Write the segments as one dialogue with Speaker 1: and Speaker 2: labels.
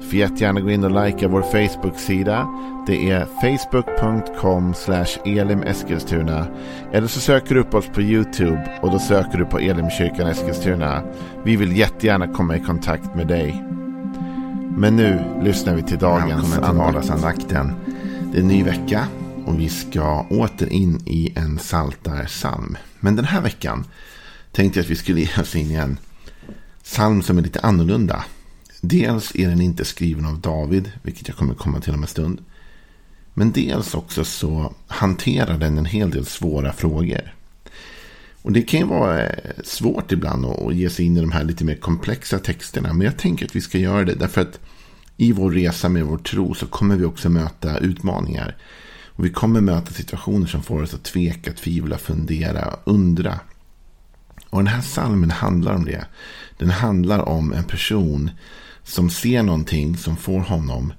Speaker 1: Får jättegärna gå in och likea vår Facebook-sida. Det är facebook.com elimeskilstuna. Eller så söker du upp oss på YouTube och då söker du på Elimkyrkan Eskilstuna. Vi vill jättegärna komma i kontakt med dig. Men nu lyssnar vi till dagens
Speaker 2: till vardagsandakten. Det är en ny vecka och vi ska åter in i en saltarsalm. Men den här veckan tänkte jag att vi skulle ge oss in i en psalm som är lite annorlunda. Dels är den inte skriven av David, vilket jag kommer komma till om en stund. Men dels också så hanterar den en hel del svåra frågor. Och det kan ju vara eh, svårt ibland att ge sig in i de här lite mer komplexa texterna. Men jag tänker att vi ska göra det därför att i vår resa med vår tro så kommer vi också möta utmaningar. Och vi kommer möta situationer som får oss att tveka, tvivla, fundera, undra. Och den här salmen handlar om det. Den handlar om en person som ser någonting som får honom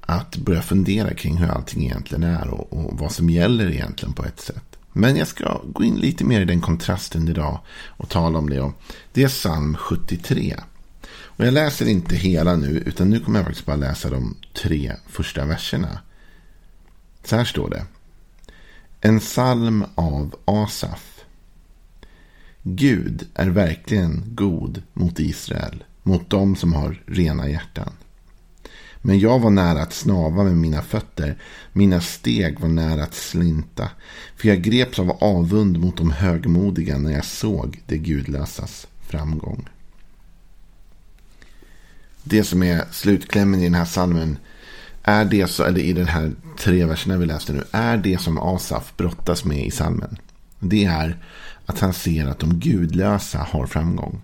Speaker 2: att börja fundera kring hur allting egentligen är och, och, vad som gäller egentligen på ett sätt. Men jag ska gå in lite mer i den kontrasten idag och tala om det. Det är psalm 73. Och jag läser inte hela nu, utan nu kommer jag faktiskt bara läsa de tre första verserna. Så här står det. En psalm av Asaf. Gud är verkligen god mot Israel mot dem som har rena hjärtan. Men jag var nära att snava med mina fötter. Mina steg var nära att slinta. För jag greps av avund mot de högmodiga när jag såg det gudlösas framgång. Det som är slutklämmen i den här salmen är det så, eller i den här tre verserna vi läste nu, är det som Asaf brottas med i salmen. Det är att han ser att de gudlösa har framgång.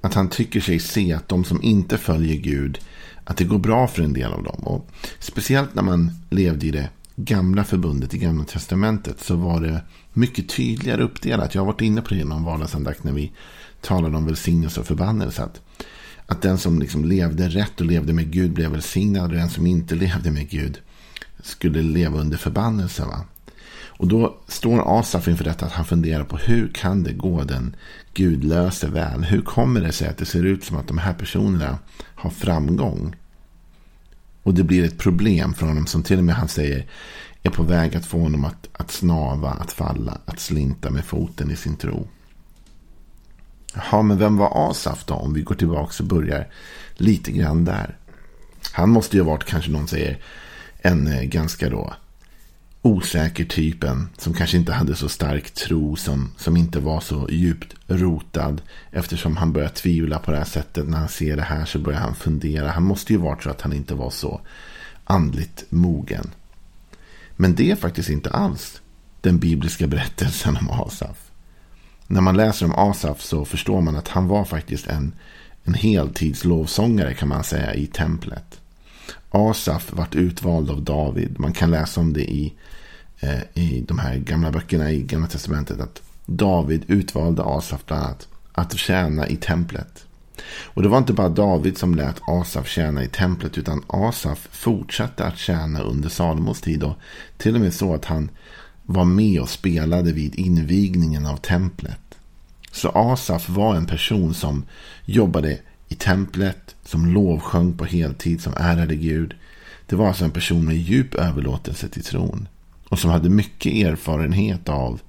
Speaker 2: Att han tycker sig se att de som inte följer Gud, att det går bra för en del av dem. Och speciellt när man levde i det gamla förbundet, i gamla testamentet, så var det mycket tydligare uppdelat. Jag har varit inne på det i någon vardagsandakt när vi talade om välsignelse och förbannelse. Att, att den som liksom levde rätt och levde med Gud blev välsignad och den som inte levde med Gud skulle leva under förbannelse. Va? Och då står Asaf inför detta att han funderar på hur kan det gå den gudlöse väl? Hur kommer det sig att det ser ut som att de här personerna har framgång? Och det blir ett problem för honom som till och med han säger är på väg att få honom att, att snava, att falla, att slinta med foten i sin tro. Ja, men vem var Asaf då? Om vi går tillbaka och börjar lite grann där. Han måste ju ha varit, kanske någon säger, en eh, ganska då osäker typen som kanske inte hade så stark tro, som, som inte var så djupt rotad. Eftersom han börjar tvivla på det här sättet. När han ser det här så börjar han fundera. Han måste ju varit så att han inte var så andligt mogen. Men det är faktiskt inte alls den bibliska berättelsen om Asaf. När man läser om Asaf så förstår man att han var faktiskt en, en heltidslovsångare kan man säga i templet. Asaf vart utvald av David. Man kan läsa om det i Eh, i de här gamla böckerna i Gamla Testamentet att David utvalde Asaf bland annat att tjäna i templet. Och det var inte bara David som lät Asaf tjäna i templet utan Asaf fortsatte att tjäna under Salomos tid och till och med så att han var med och spelade vid invigningen av templet. Så Asaf var en person som jobbade i templet, som lovsjöng på heltid, som ärade Gud. Det var alltså en person med djup överlåtelse till tron. Och som hade mycket erfarenhet av,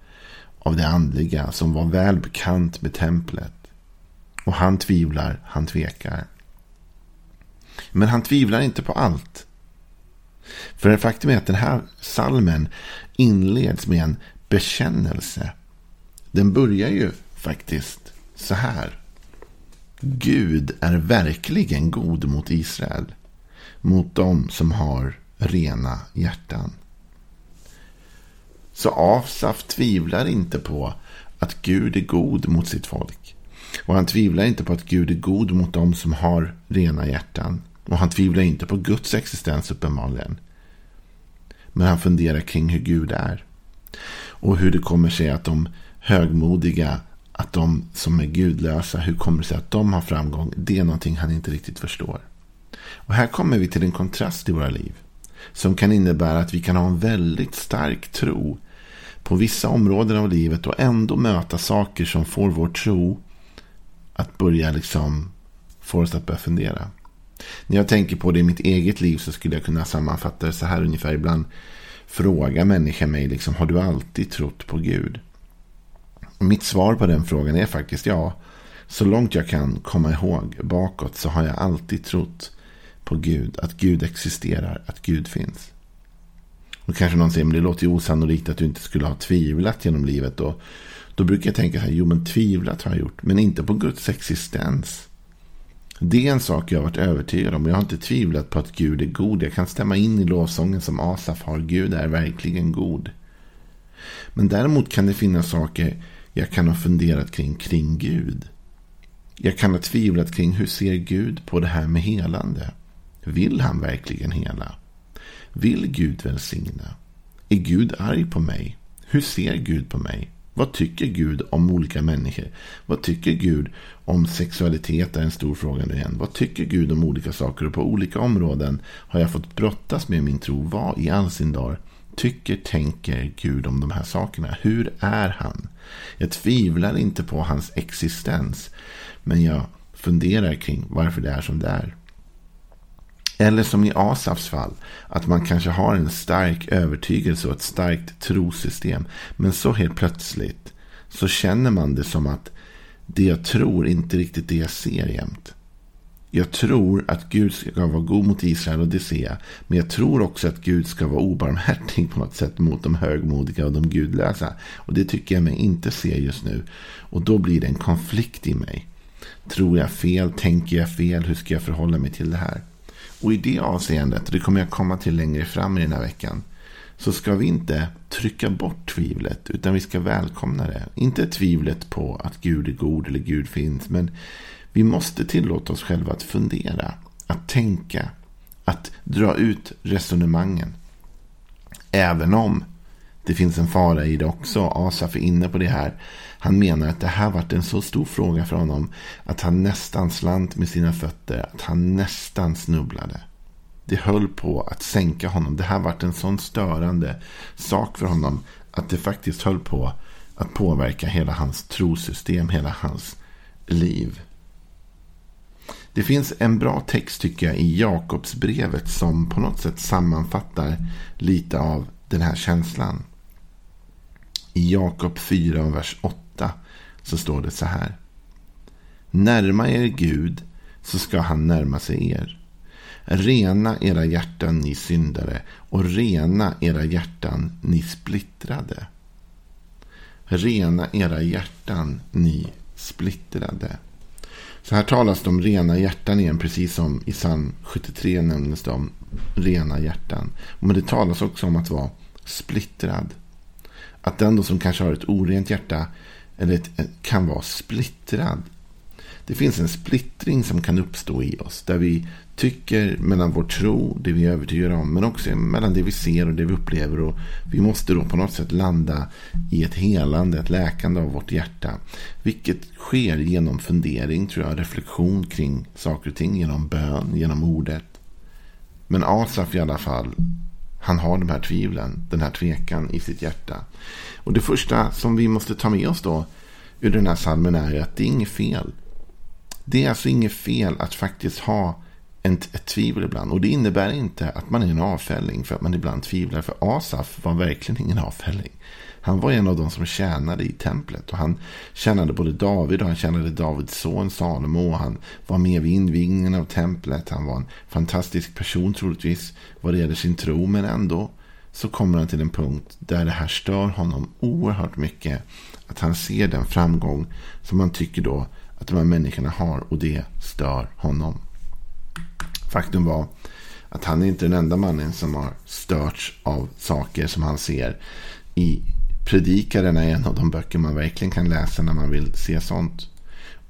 Speaker 2: av det andliga. Som var väl bekant med templet. Och han tvivlar, han tvekar. Men han tvivlar inte på allt. För det faktum är att den här salmen inleds med en bekännelse. Den börjar ju faktiskt så här. Gud är verkligen god mot Israel. Mot dem som har rena hjärtan. Så Asaf tvivlar inte på att Gud är god mot sitt folk. Och han tvivlar inte på att Gud är god mot dem som har rena hjärtan. Och han tvivlar inte på Guds existens uppenbarligen. Men han funderar kring hur Gud är. Och hur det kommer sig att de högmodiga att de som är gudlösa, hur kommer det sig att de har framgång? Det är någonting han inte riktigt förstår. Och här kommer vi till en kontrast i våra liv. Som kan innebära att vi kan ha en väldigt stark tro på vissa områden av livet och ändå möta saker som får vår tro att börja liksom få oss att börja fundera. När jag tänker på det i mitt eget liv så skulle jag kunna sammanfatta det så här ungefär. Ibland frågar människor mig liksom, har du alltid trott på Gud? Mitt svar på den frågan är faktiskt ja. Så långt jag kan komma ihåg bakåt så har jag alltid trott på Gud. Att Gud existerar, att Gud finns. Och kanske någon säger, men det låter ju osannolikt att du inte skulle ha tvivlat genom livet. Och då brukar jag tänka så här, jo men tvivlat har jag gjort, men inte på Guds existens. Det är en sak jag har varit övertygad om. Jag har inte tvivlat på att Gud är god. Jag kan stämma in i lovsången som Asaf har. Gud är verkligen god. Men däremot kan det finnas saker jag kan ha funderat kring, kring Gud. Jag kan ha tvivlat kring hur ser Gud på det här med helande. Vill han verkligen hela? Vill Gud välsigna? Är Gud arg på mig? Hur ser Gud på mig? Vad tycker Gud om olika människor? Vad tycker Gud om sexualitet? är en stor fråga nu igen. Vad tycker Gud om olika saker? Och på olika områden har jag fått brottas med min tro. Vad i all sin dar tycker, tänker Gud om de här sakerna? Hur är han? Jag tvivlar inte på hans existens. Men jag funderar kring varför det är som det är. Eller som i Asafs fall, att man kanske har en stark övertygelse och ett starkt trosystem. Men så helt plötsligt så känner man det som att det jag tror inte riktigt det jag ser jämt. Jag tror att Gud ska vara god mot Israel och det ser jag. Men jag tror också att Gud ska vara obarmhärtig på något sätt mot de högmodiga och de gudlösa. Och det tycker jag mig inte se just nu. Och då blir det en konflikt i mig. Tror jag fel? Tänker jag fel? Hur ska jag förhålla mig till det här? Och i det avseendet, och det kommer jag komma till längre fram i den här veckan, så ska vi inte trycka bort tvivlet, utan vi ska välkomna det. Inte tvivlet på att Gud är god eller Gud finns, men vi måste tillåta oss själva att fundera, att tänka, att dra ut resonemangen. Även om det finns en fara i det också. Asaf är inne på det här. Han menar att det här varit en så stor fråga för honom att han nästan slant med sina fötter. Att han nästan snubblade. Det höll på att sänka honom. Det här varit en sån störande sak för honom att det faktiskt höll på att påverka hela hans trosystem, hela hans liv. Det finns en bra text tycker jag i Jakobsbrevet som på något sätt sammanfattar lite av den här känslan. I Jakob 4, vers 8 så står det så här. Närma er Gud så ska han närma sig er. Rena era hjärtan ni syndare och rena era hjärtan ni splittrade. Rena era hjärtan ni splittrade. Så här talas det om rena hjärtan igen, precis som i psalm 73 nämndes det om rena hjärtan. Men det talas också om att vara splittrad. Att den då som kanske har ett orent hjärta eller ett, kan vara splittrad. Det finns en splittring som kan uppstå i oss. Där vi tycker mellan vår tro, det vi är övertygade om. Men också mellan det vi ser och det vi upplever. Och vi måste då på något sätt landa i ett helande, ett läkande av vårt hjärta. Vilket sker genom fundering, tror jag. Reflektion kring saker och ting. Genom bön, genom ordet. Men Asaf i alla fall han har de här tvivlen, den här tvekan i sitt hjärta. Och det första som vi måste ta med oss då ur den här salmen är att det är inget fel. Det är alltså inget fel att faktiskt ha ett, ett tvivel ibland. Och det innebär inte att man är en avfälling för att man ibland tvivlar. För Asaf var verkligen ingen avfälling. Han var en av de som tjänade i templet. Och han tjänade både David och han tjänade Davids son Salomo. Och han var med vid invigningen av templet. Han var en fantastisk person troligtvis vad det gäller sin tro. Men ändå så kommer han till en punkt där det här stör honom oerhört mycket. Att han ser den framgång som han tycker då att de här människorna har. Och det stör honom. Faktum var att han är inte den enda mannen som har störts av saker som han ser i Predikaren är en av de böcker man verkligen kan läsa när man vill se sånt.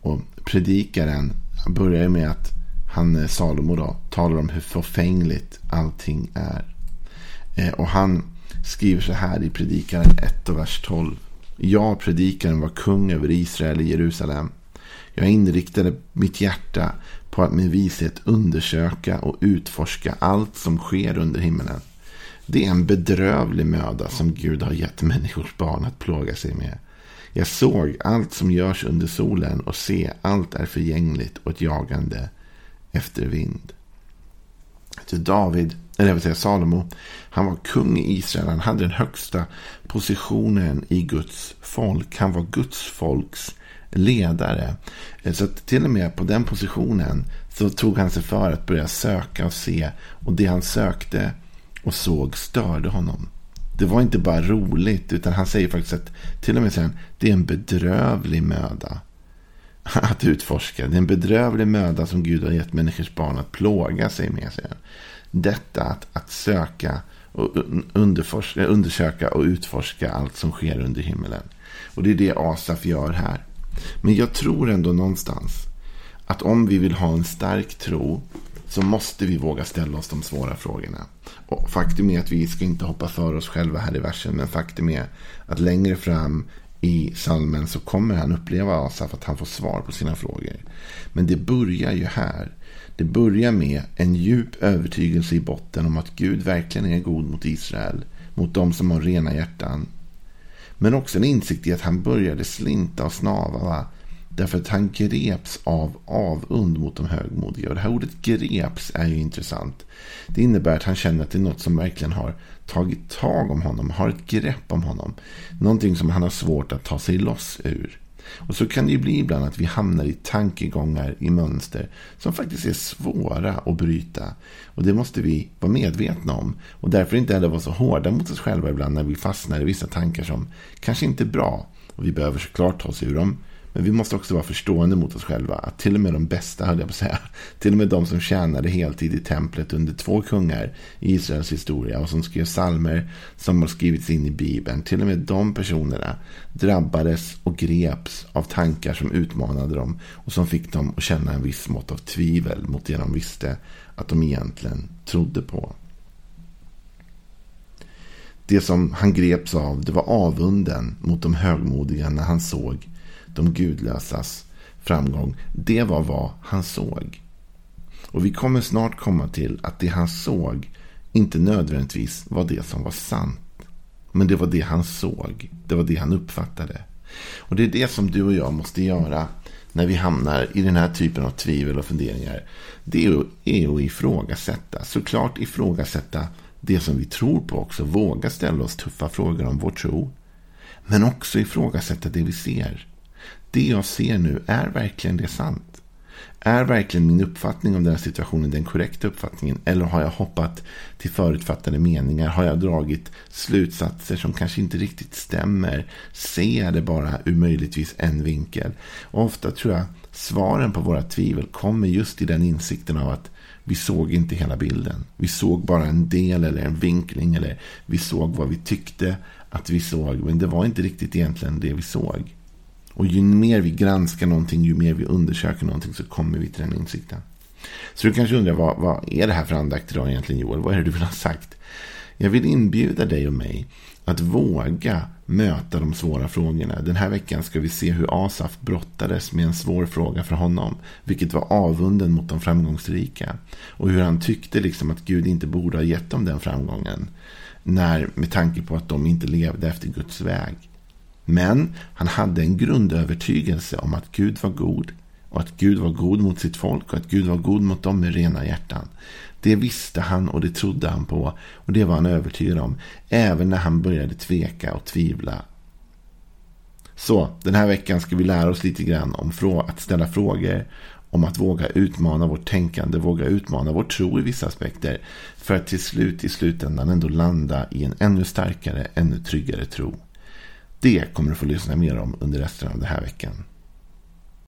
Speaker 2: Och Predikaren börjar med att han, eh, Salomo då, talar om hur förfängligt allting är. Eh, och han skriver så här i Predikaren 1 och vers 12. Jag, predikaren, var kung över Israel i Jerusalem. Jag inriktade mitt hjärta på att med vishet undersöka och utforska allt som sker under himmelen. Det är en bedrövlig möda som Gud har gett människors barn att plåga sig med. Jag såg allt som görs under solen och se allt är förgängligt och ett jagande efter vind. Så David, eller jag vill säga Salomo, han var kung i Israel. Han hade den högsta positionen i Guds folk. Han var Guds folks ledare. Eh, så att till och med på den positionen så tog han sig för att börja söka och se. Och det han sökte och såg störde honom. Det var inte bara roligt, utan han säger faktiskt att till och med sen, det är en bedrövlig möda att utforska. Det är en bedrövlig möda som Gud har gett människors barn att plåga sig med. Sig. Detta att, att söka och undersöka och utforska allt som sker under himmelen. Och det är det Asaf gör här. Men jag tror ändå någonstans att om vi vill ha en stark tro så måste vi våga ställa oss de svåra frågorna. Och faktum är att vi ska inte hoppa för oss själva här i versen. Men faktum är att längre fram i salmen så kommer han uppleva Asaf att han får svar på sina frågor. Men det börjar ju här. Det börjar med en djup övertygelse i botten om att Gud verkligen är god mot Israel. Mot de som har rena hjärtan. Men också en insikt i att han började slinta och snava. Därför att han greps av avund mot de högmodiga. Och det här ordet greps är ju intressant. Det innebär att han känner att det är något som verkligen har tagit tag om honom. Har ett grepp om honom. Någonting som han har svårt att ta sig loss ur. Och så kan det ju bli ibland att vi hamnar i tankegångar, i mönster som faktiskt är svåra att bryta. Och det måste vi vara medvetna om. Och därför inte heller vara så hårda mot oss själva ibland när vi fastnar i vissa tankar som kanske inte är bra. Och vi behöver såklart ta oss ur dem. Men vi måste också vara förstående mot oss själva. Att till och med de bästa, höll jag på att säga. Till och med de som tjänade heltid i templet under två kungar i Israels historia. Och som skrev salmer som har skrivits in i Bibeln. Till och med de personerna drabbades och greps av tankar som utmanade dem. Och som fick dem att känna en viss mått av tvivel mot det de visste att de egentligen trodde på. Det som han greps av det var avunden mot de högmodiga när han såg de gudlösas framgång. Det var vad han såg. Och vi kommer snart komma till att det han såg inte nödvändigtvis var det som var sant. Men det var det han såg. Det var det han uppfattade. Och det är det som du och jag måste göra när vi hamnar i den här typen av tvivel och funderingar. Det är att ifrågasätta. Såklart ifrågasätta det som vi tror på också. Våga ställa oss tuffa frågor om vår tro. Men också ifrågasätta det vi ser det jag ser nu, är verkligen det sant? Är verkligen min uppfattning om den här situationen den korrekta uppfattningen? Eller har jag hoppat till förutfattade meningar? Har jag dragit slutsatser som kanske inte riktigt stämmer? Ser jag det bara ur möjligtvis en vinkel? Och ofta tror jag svaren på våra tvivel kommer just i den insikten av att vi såg inte hela bilden. Vi såg bara en del eller en vinkling. Eller vi såg vad vi tyckte att vi såg. Men det var inte riktigt egentligen det vi såg. Och ju mer vi granskar någonting, ju mer vi undersöker någonting så kommer vi till den insikten. Så du kanske undrar, vad, vad är det här för andakt idag egentligen Joel? Vad är det du vill ha sagt? Jag vill inbjuda dig och mig att våga möta de svåra frågorna. Den här veckan ska vi se hur Asaf brottades med en svår fråga för honom. Vilket var avunden mot de framgångsrika. Och hur han tyckte liksom att Gud inte borde ha gett dem den framgången. När, med tanke på att de inte levde efter Guds väg. Men han hade en grundövertygelse om att Gud var god. Och att Gud var god mot sitt folk och att Gud var god mot dem med rena hjärtan. Det visste han och det trodde han på. Och det var han övertygad om. Även när han började tveka och tvivla. Så den här veckan ska vi lära oss lite grann om att ställa frågor. Om att våga utmana vårt tänkande, våga utmana vår tro i vissa aspekter. För att till slut i slutändan ändå landa i en ännu starkare, ännu tryggare tro. Det kommer du få lyssna mer om under resten av den här veckan.